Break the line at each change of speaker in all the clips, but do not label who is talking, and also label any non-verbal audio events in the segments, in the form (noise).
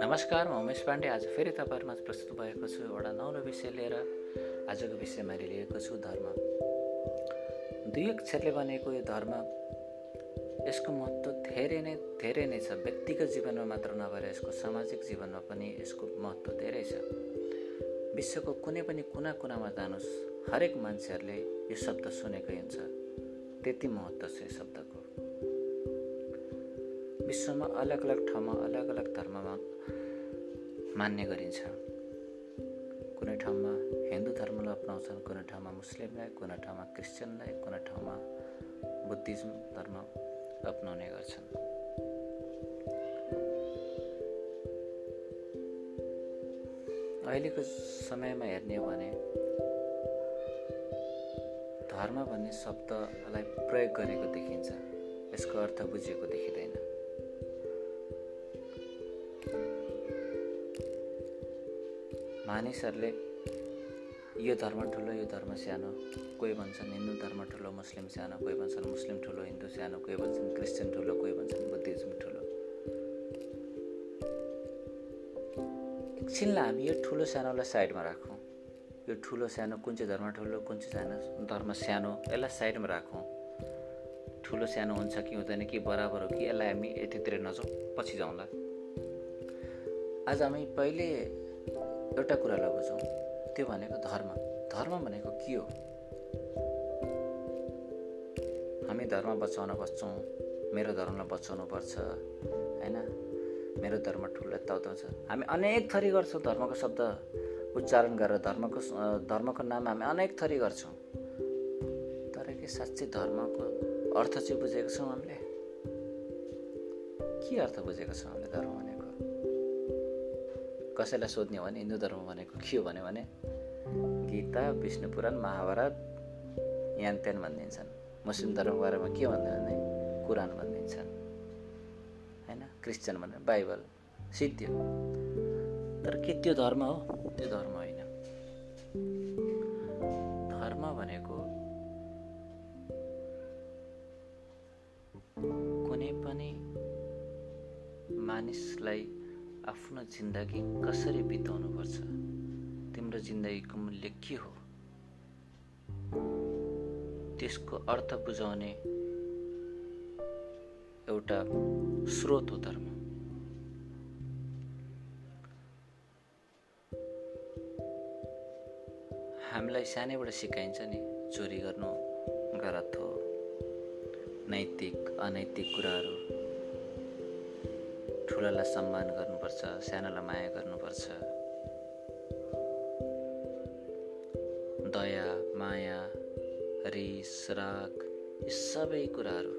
नमस्कार म उमेश पाण्डे। आज फेरि तपाईँहरूमा प्रस्तुत भएको छु एउटा नौलो विषय लिएर। आजको विषय मैले लिएको छु धर्म। दुई अक्षरले बनेको यो धर्म यसको महत्त्व धेरै नै धेरै नै छ। व्यक्तिगत जीवनमा मात्र नभएर यसको सामाजिक जीवनमा पनि यसको महत्त्व धेरै छ। विश्वको कुनै पनि कुना कुनामा जानुहोस् हरेक मान्छेहरूले यो शब्द सुनेकै हुन्छ। त्यति महत्त्व छ यो शब्दको। विश्वमा अलग अलग ठाउँमा अलग अलग धर्ममा मान्ने गरिन्छ। कुनै ठाउँमा हिन्दू धर्मलाई अप्नाउँछन् कुनै ठाउँमा मुस्लिमलाई कुनै ठाउँमा क्रिस्चियनलाई कुनै ठाउँमा बुद्धिज्म धर्म अप्नाउने गर्छन्। अहिलेको समयमा हेर्ने हो भने धर्म भन्ने शब्दलाई प्रयोग गरेको देखिन्छ। यसको अर्थ बुझेको देखिँदैन। मानिसहरूले यो धर्म ठुलो यो धर्म सानो। कोही भन्छन् हिन्दू धर्म ठुलो मुस्लिम सानो। कोही भन्छन् मुस्लिम ठुलो हिन्दू सानो। कोही भन्छन् क्रिस्चियन ठुलो कोही भन्छन् बुद्धिज्म ठुलो। एकछिनलाई हामी यो ठुलो सानोलाई साइडमा राखौँ। यो ठुलो सानो कुन चाहिँ धर्म ठुलो कुन चाहिँ सानो धर्म सानो यसलाई साइडमा राखौँ। ठुलो सानो हुन्छ कि हुँदैन कि बराबर हो कि यसलाई हामी यतितिर नजाउँ पछि जाउँला। आज हामी पहिले एउटा कुरालाई बुझौँ त्यो भनेको धर्म। धर्म भनेको के हो? हामी धर्म बचाउन बस्छौँ। मेरो धर्मलाई बचाउनु पर्छ होइन? मेरो धर्म ठुलो ताउताउँछ हामी अनेक थरी गर्छौँ धर्मको शब्द उच्चारण गरेर। धर्मको धर्मको नाम हामी अनेक थरी गर्छौँ। तर के साँच्चै धर्मको अर्थ चाहिँ बुझेको छौँ हामीले? के अर्थ बुझेको छौँ हामीले धर्म? कसैलाई सोध्ने हो भने हिन्दू धर्म भनेको के हो भन्यो भने गीता विष्णु पुराण महाभारत यान त्यान भनिदिन्छन्। मुस्लिम धर्मको बारेमा के भन्दैन भने कुरान भनिदिन्छन्। होइन? क्रिस्चियन भनेर बाइबल। सिद्धियो तर के त्यो धर्म हो? त्यो धर्म होइन। धर्म भनेको कुनै पनि मानिसलाई आफ्नो जिन्दगी कसरी बिताउनुपर्छ तिम्रो जिन्दगीको मूल्य के हो? त्यसको अर्थ बुझाउने एउटा स्रोत हो धर्म। हामीलाई सानैबाट सिकाइन्छ नि चोरी गर्नु गलत हो। नैतिक अनैतिक कुराहरू ठुलालाई सम्मान गर्नुपर्छ सानोलाई माया गर्नुपर्छ। दया माया रिस राग यी सबै कुराहरू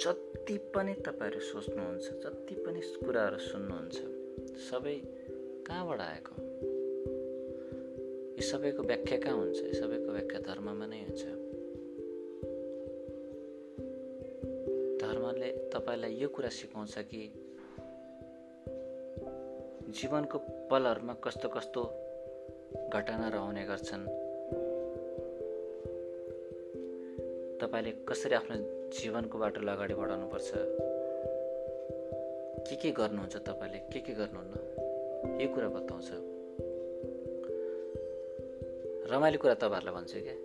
जति पनि तपाईँहरू सोच्नुहुन्छ जति पनि कुराहरू सुन्नुहुन्छ सबै कहाँबाट आएको? यो सबैको व्याख्या कहाँ हुन्छ? यो सबैको व्याख्या धर्ममा नै हुन्छ। धर्मले तपाईँलाई यो कुरा सिकाउँछ कि जीवनको पलहरूमा कस्तो कस्तो घटनाहरू आउने गर्छन्? तपाईँले कसरी आफ्नो जीवनको बाटोलाई अगाडि बढाउनुपर्छ? के के गर्नुहुन्छ तपाईँले? के के गर्नुहुन्न? यो कुरा बताउँछ। रमाइलो कुरा तपाईँहरूलाई भन्छु क्या।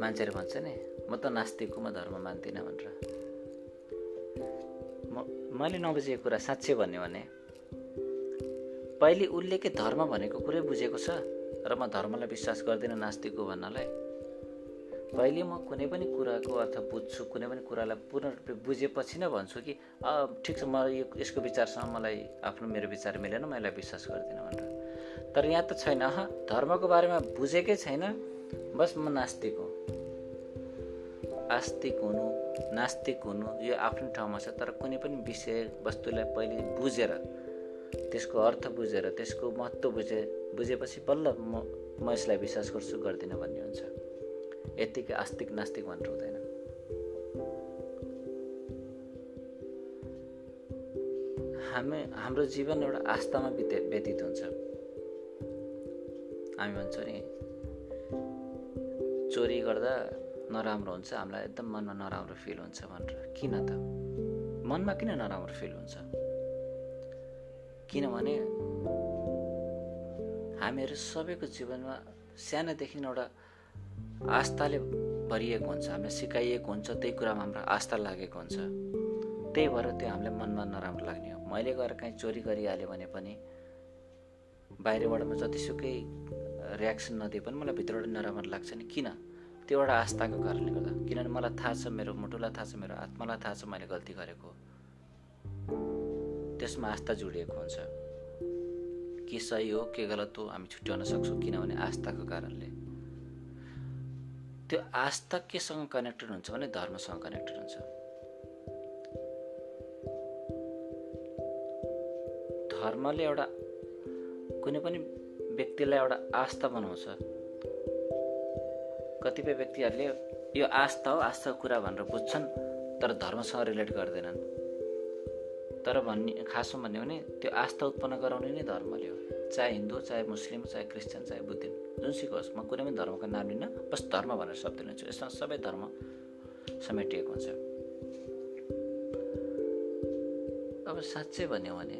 मान्छेहरू भन्छ नि म त नास्तिक म धर्म मान्दिनँ भनेर। म मैले नबुझेको कुरा साँच्चै भन्यो भने पहिले उसले के धर्म भनेको कुरै बुझेको छ? र म धर्मलाई विश्वास गर्दिनँ नास्तिक हो भन्नलाई। पहिले म कुनै पनि कुराको अर्थ बुझ्छु कुनै पनि कुरालाई पूर्ण रूपले बुझेपछि नै भन्छु कि ठिक छ म यो यसको विचारसँग मलाई आफ्नो मेरो विचार मिलेन म यसलाई विश्वास गर्दिनँ भनेर। तर यहाँ त छैन धर्मको बारेमा बुझेकै छैन। बस म नास्तिक हो। आस्तिक हुनु नास्तिक हुनु यो आफ्नो ठाउँमा छ तर कुनै पनि विषय वस्तुलाई पहिले बुझेर त्यसको अर्थ बुझेर त्यसको महत्त्व बुझे बुझेपछि बल्ल म म यसलाई विश्वास गर्छु गर्दिनँ भन्ने हुन्छ। यत्तिकै आस्तिक नास्तिक भनेर हुँदैन। हामी हाम्रो जीवन एउटा आस्थामा बिते व्यतीत हुन्छ। हामी भन्छौँ नि चोरी गर्दा नराम्रो हुन्छ हामीलाई एकदम मनमा नराम्रो फिल हुन्छ भनेर। किन त? मनमा किन नराम्रो फिल हुन्छ? किनभने हामीहरू सबैको जीवनमा सानोदेखि एउटा आस्थाले भरिएको हुन्छ हामीलाई सिकाइएको हुन्छ त्यही कुरामा हाम्रो आस्था लागेको हुन्छ। त्यही भएर त्यो हामीलाई मनमा नराम्रो लाग्ने हो। मैले गएर काहीँ चोरी गरिहाल्यो भने पनि बाहिरबाट म जतिसुकै रियाक्सन नदिए पनि मलाई भित्रबाट नराम्रो लाग्छ नि। किन? त्यो एउटा आस्थाको कारणले गर्दा। किनभने मलाई थाहा छ मेरो मुटुलाई थाहा छ मेरो आत्मालाई थाहा छ मैले गल्ती गरेको। त्यसमा आस्था जोडिएको हुन्छ। के सही हो के गलत हो हामी छुट्याउन सक्छौँ किनभने आस्थाको कारणले। त्यो आस्था केसँग कनेक्टेड हुन्छ भने धर्मसँग कनेक्टेड हुन्छ। धर्मले एउटा कुनै पनि व्यक्तिलाई एउटा आस्था बनाउँछ। कतिपय व्यक्तिहरूले यो आस्था हो आस्थाको कुरा भनेर बुझ्छन् तर धर्मसँग रिलेट गर्दैनन्। तर भन्ने खासमा भन्यो भने त्यो आस्था उत्पन्न गराउने नै धर्मले हो। चाहे हिन्दू चाहे मुस्लिम चाहे क्रिस्चियन चाहे बुद्धिस्ट जुनसुकै होस् म कुनै पनि धर्मको नाम लिन्न बस धर्म भनेर शब्द लिन्छु। यसमा सबै धर्म समेटिएको हुन्छ। अब साँच्चै भन्यो भने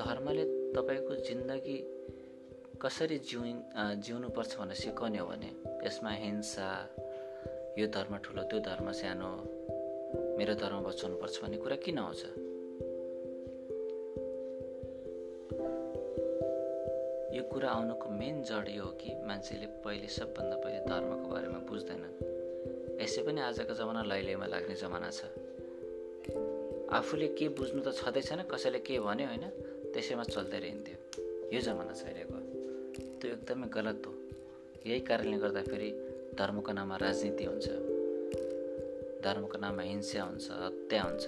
धर्मले तपाईँको जिन्दगी कसरी जिउ जिउनुपर्छ भनेर सिकाउने हो भने यसमा हिंसा यो धर्म ठुलो त्यो धर्म सानो मेरो धर्म बचाउनुपर्छ भन्ने कुरा किन आउँछ? यो कुरा आउनुको मेन जड यो हो कि मान्छेले पहिले सबभन्दा पहिले धर्मको बारेमा बुझ्दैनन् यसै पनि आजको जमाना लैलैमा लाग्ने जमाना छ। आफूले के बुझ्नु त छँदै छैन कसैले के भन्यो होइन त्यसैमा चल्दै रहन्थ्यो। यो जमाना छ अहिलेको त्यो एकदमै गलत हो। यही कारणले गर्दाखेरि धर्मको नाममा राजनीति हुन्छ। धर्मको नाममा हिंसा हुन्छ हत्या हुन्छ।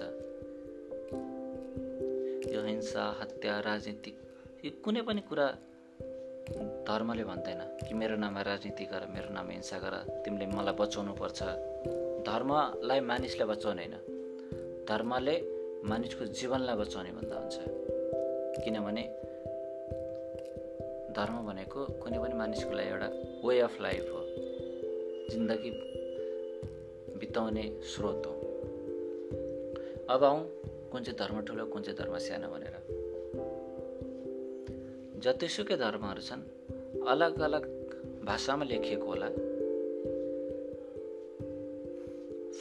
यो हिंसा हत्या राजनीति यो कुनै पनि कुरा धर्मले भन्दैन कि मेरो नाममा राजनीति गर मेरो नाममा हिंसा गर तिमीले मलाई बचाउनु पर्छ धर्मलाई मानिसलाई बचाउने होइन। धर्मले मानिसको जीवनलाई बचाउने भन्दा हुन्छ। किनभने धर्म भनेको कुनै पनि मानिसको लागि एउटा वे अफ लाइफ हो। जिन्दगी बिताउने स्रोत हो। अब आउँ कुन चाहिँ धर्म ठुलो कुन चाहिँ धर्म सानो भनेर। जतिसुकै धर्महरू छन् अलग अलग भाषामा लेखिएको होला।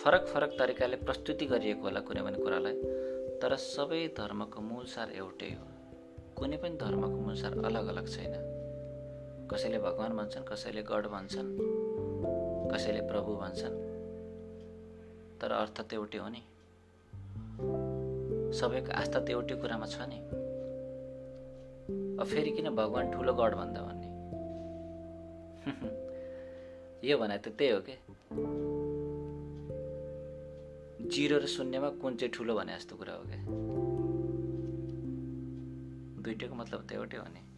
फरक फरक तरिकाले प्रस्तुति गरिएको होला कुनै पनि कुरालाई तर सबै धर्मको मूल सार एउटै हो। कुनै पनि धर्मको मूल सार अलग अलग छैन। कसैले भगवान् भन्छन् कसैले गड भन्छन् कसैले प्रभु भन्छन्। तर अर्थ त एउटै हो नि। सबैको आस्था त एउटै कुरामा छ नि। अब फेरि किन भगवान् ठुलो गड भन्दा भन्ने? (laughs) यो भने त त्यही हो कि? जिरो र शून्यमा कुन चाहिँ ठुलो भने जस्तो कुरा हो क्या दुइटैको मतलब त एउटै हो नि।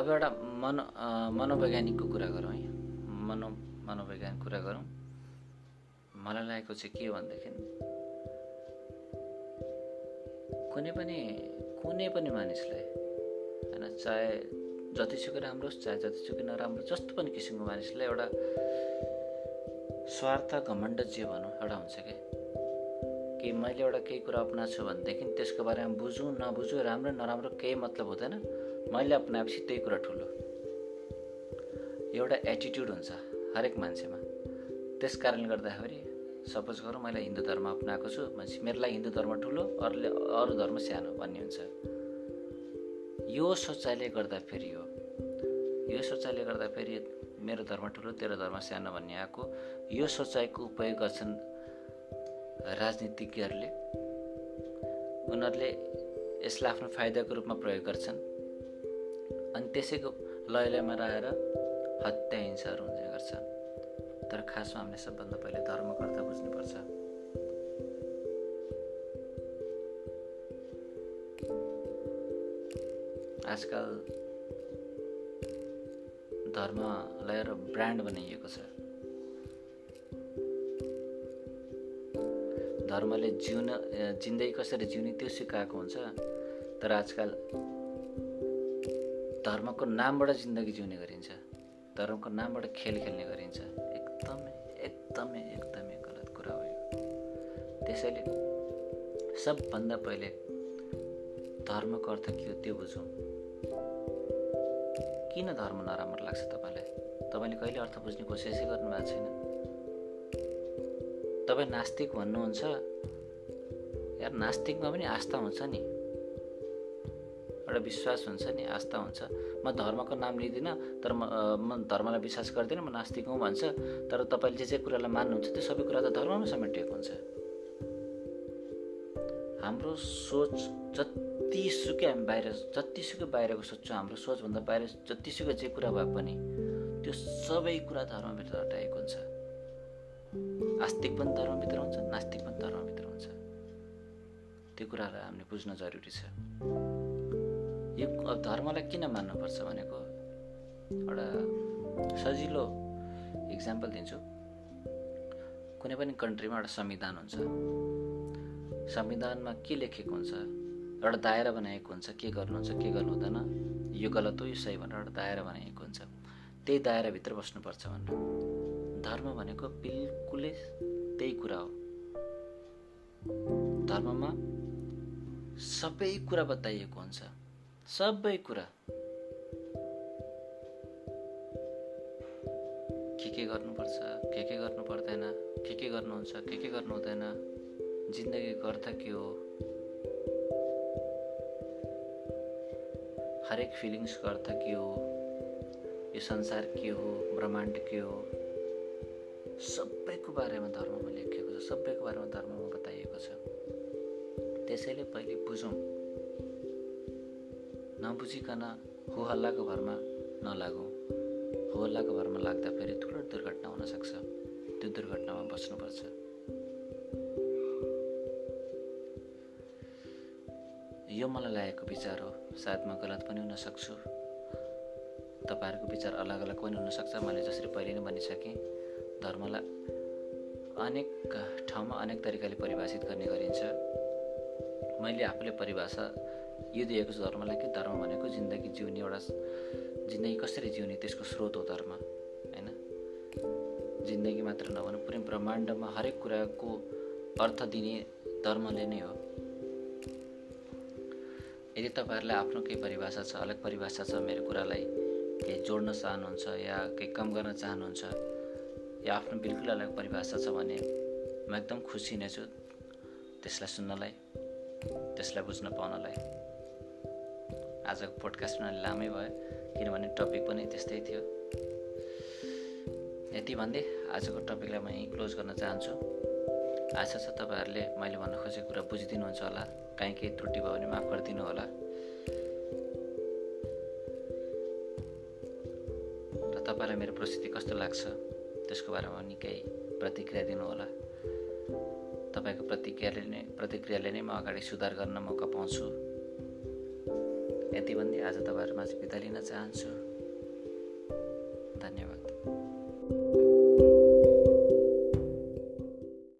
अब एउटा मनो मनोवैज्ञानिकको कुरा गरौँ है मनो मनोवैज्ञानिक कुरा गरौँ। मलाई लागेको चाहिँ के भनेदेखि कुनै पनि कुनै पनि मानिसलाई होइन चाहे जतिसुकै राम्रो होस् चाहे जतिसुकै नराम्रो जस्तो पनि किसिमको मानिसलाई एउटा स्वार्थ घमण्ड जे भनौँ एउटा हुन्छ कि? कि मैले एउटा केही कुरा अप्नाएको छु भनेदेखि त्यसको बारेमा बुझौँ नबुझौँ राम्रो नराम्रो केही मतलब हुँदैन। मैले अप्नाएपछि त्यही कुरा ठुलो। एउटा एटिट्युड हुन्छ हरेक मान्छेमा। त्यस कारणले गर्दाखेरि सपोज गरौँ मैले हिन्दू धर्म अप्नाएको छु भनेपछि मेरो लागि हिन्दू धर्म ठुलो अरूले अरू धर्म सानो भन्ने हुन्छ यो सोचाइले गर्दाखेरि हो। यो सोचाइले गर्दाखेरि मेरो धर्म ठुलो तेरो धर्म सानो भन्ने आएको। यो सोचाइको उपयोग गर्छन् राजनीतिज्ञहरूले उनीहरूले यसलाई आफ्नो फाइदाको रूपमा प्रयोग गर्छन्। अनि त्यसैको लयलयमा रहेर हत्या हिंसाहरू हुने गर्छ तर खासमा हामीले सबभन्दा पहिले धर्मको अर्थ बुझ्नुपर्छ। आजकल धर्मलाई एउटा ब्रान्ड बनाइएको छ। धर्मले जिउन जिन्दगी कसरी जिउने त्यो सिकाएको हुन्छ। तर आजकल धर्मको नामबाट जिन्दगी जिउने गरिन्छ। धर्मको नामबाट खेल खेल्ने गरिन्छ। एकदमै एकदमै एकदमै गलत कुरा हो यो। त्यसैले सबभन्दा पहिले धर्मको अर्थ के हो त्यो बुझौँ। किन धर्म नराम्रो लाग्छ तपाईँलाई? तपाईँले कहिले अर्थ बुझ्ने कोसिसै गर्नुभएको छैन? तपाईँ नास्तिक भन्नुहुन्छ यार नास्तिकमा पनि आस्था हुन्छ नि। एउटा विश्वास हुन्छ नि आस्था हुन्छ। म धर्मको नाम लिँदिनँ तर म म धर्मलाई विश्वास गर्दिनँ म नास्तिक हुँ भन्छ। तर तपाईँले जे जे कुरालाई मान्नुहुन्छ त्यो सबै कुरा त धर्ममा समेटिएको हुन्छ। हाम्रो सोच जतिसुकै हामी बाहिर जतिसुकै बाहिरको सोच्छौँ हाम्रो सोचभन्दा बाहिर जतिसुकै जे कुरा भए पनि त्यो सबै कुरा हुन्छ आस्तिक पनि धर्मभित्र हुन्छ नास्तिक पनि धर्मभित्र हुन्छ। त्यो कुरालाई हामीले बुझ्न जरुरी छ। यो धर्मलाई किन मान्नुपर्छ भनेको एउटा सजिलो इक्जाम्पल दिन्छु। कुनै पनि कन्ट्रीमा एउटा संविधान हुन्छ। संविधानमा के लेखेको हुन्छ? एउटा दायरा बनाएको हुन्छ के गर्नुहुन्छ के गर्नु हुँदैन? यो गलत हो यो सही भनेर एउटा दायरा बनाइएको हुन्छ। त्यही दायराभित्र बस्नुपर्छ भनेर। धर्म भनेको बिल्कुलै त्यही कुरा हो। धर्ममा सबै कुरा बताइएको हुन्छ। सबै कुरा। के के गर्नुपर्छ के के गर्नु पर्दैन के के गर्नुहुन्छ के के गर्नु हुँदैन जिन्दगी गर्दा के हो? हरेक फिलिङ्स गर्दा के हो? यो संसार के हो? ब्रह्माण्ड के हो? सबैको बारेमा धर्ममा लेखिएको छ सबैको बारेमा धर्ममा बताइएको छ। त्यसैले पहिले बुझौँ। नबुझिकन हो हल्लाको भरमा नलागौँ। हो हल्लाको भरमा लाग्दा फेरि ठुलो दुर्घटना हुनसक्छ त्यो दुर्घटनामा बस्नुपर्छ। यो मलाई लागेको विचार हो। सायद म गलत पनि हुन सक्छु। तपाईँहरूको विचार अलग अलग पनि हुनसक्छ मैले जसरी पहिले नै भनिसकेँ। धर्मलाई अनेक ठाउँमा अनेक तरिकाले परिभाषित गर्ने गरिन्छ। मैले आफूले परिभाषा यो दिएको छु धर्मलाई कि धर्म भनेको जिन्दगी जिउने एउटा जिन्दगी कसरी जिउने त्यसको स्रोत हो धर्म होइन? जिन्दगी मात्र नभनु पुरै ब्रह्माण्डमा हरेक कुराको अर्थ दिने धर्मले नै हो। यदि तपाईँहरूलाई आफ्नो केही परिभाषा छ अलग परिभाषा छ मेरो कुरालाई केही जोड्न चाहनुहुन्छ या केही कम गर्न चाहनुहुन्छ या आफ्नो बिल्कुल अलग परिभाषा छ भने म एकदम खुसी नै छु त्यसलाई सुन्नलाई त्यसलाई बुझ्न पाउनलाई। आजको पोडकास्ट पनि लामै भयो किनभने टपिक पनि त्यस्तै थियो। यति भन्दै आजको टपिकलाई म यहीँ क्लोज गर्न चाहन्छु। आशा छ तपाईँहरूले मैले भन्न खोजेको कुरा बुझिदिनुहुन्छ होला काहीँ केही त्रुटि भयो भने माफ गरिदिनु होला। र तपाईँलाई मेरो प्रस्तुति कस्तो लाग्छ? त्यसको बारेमा निकै प्रतिक्रिया दिनुहोला। तपाईँको प्रतिक्रियाले नै प्रतिक्रियाले नै म अगाडि सुधार गर्न मौका पाउँछु। यति भन्दै आज तपाईँहरूमा बिदा लिन चाहन्छु। धन्यवाद।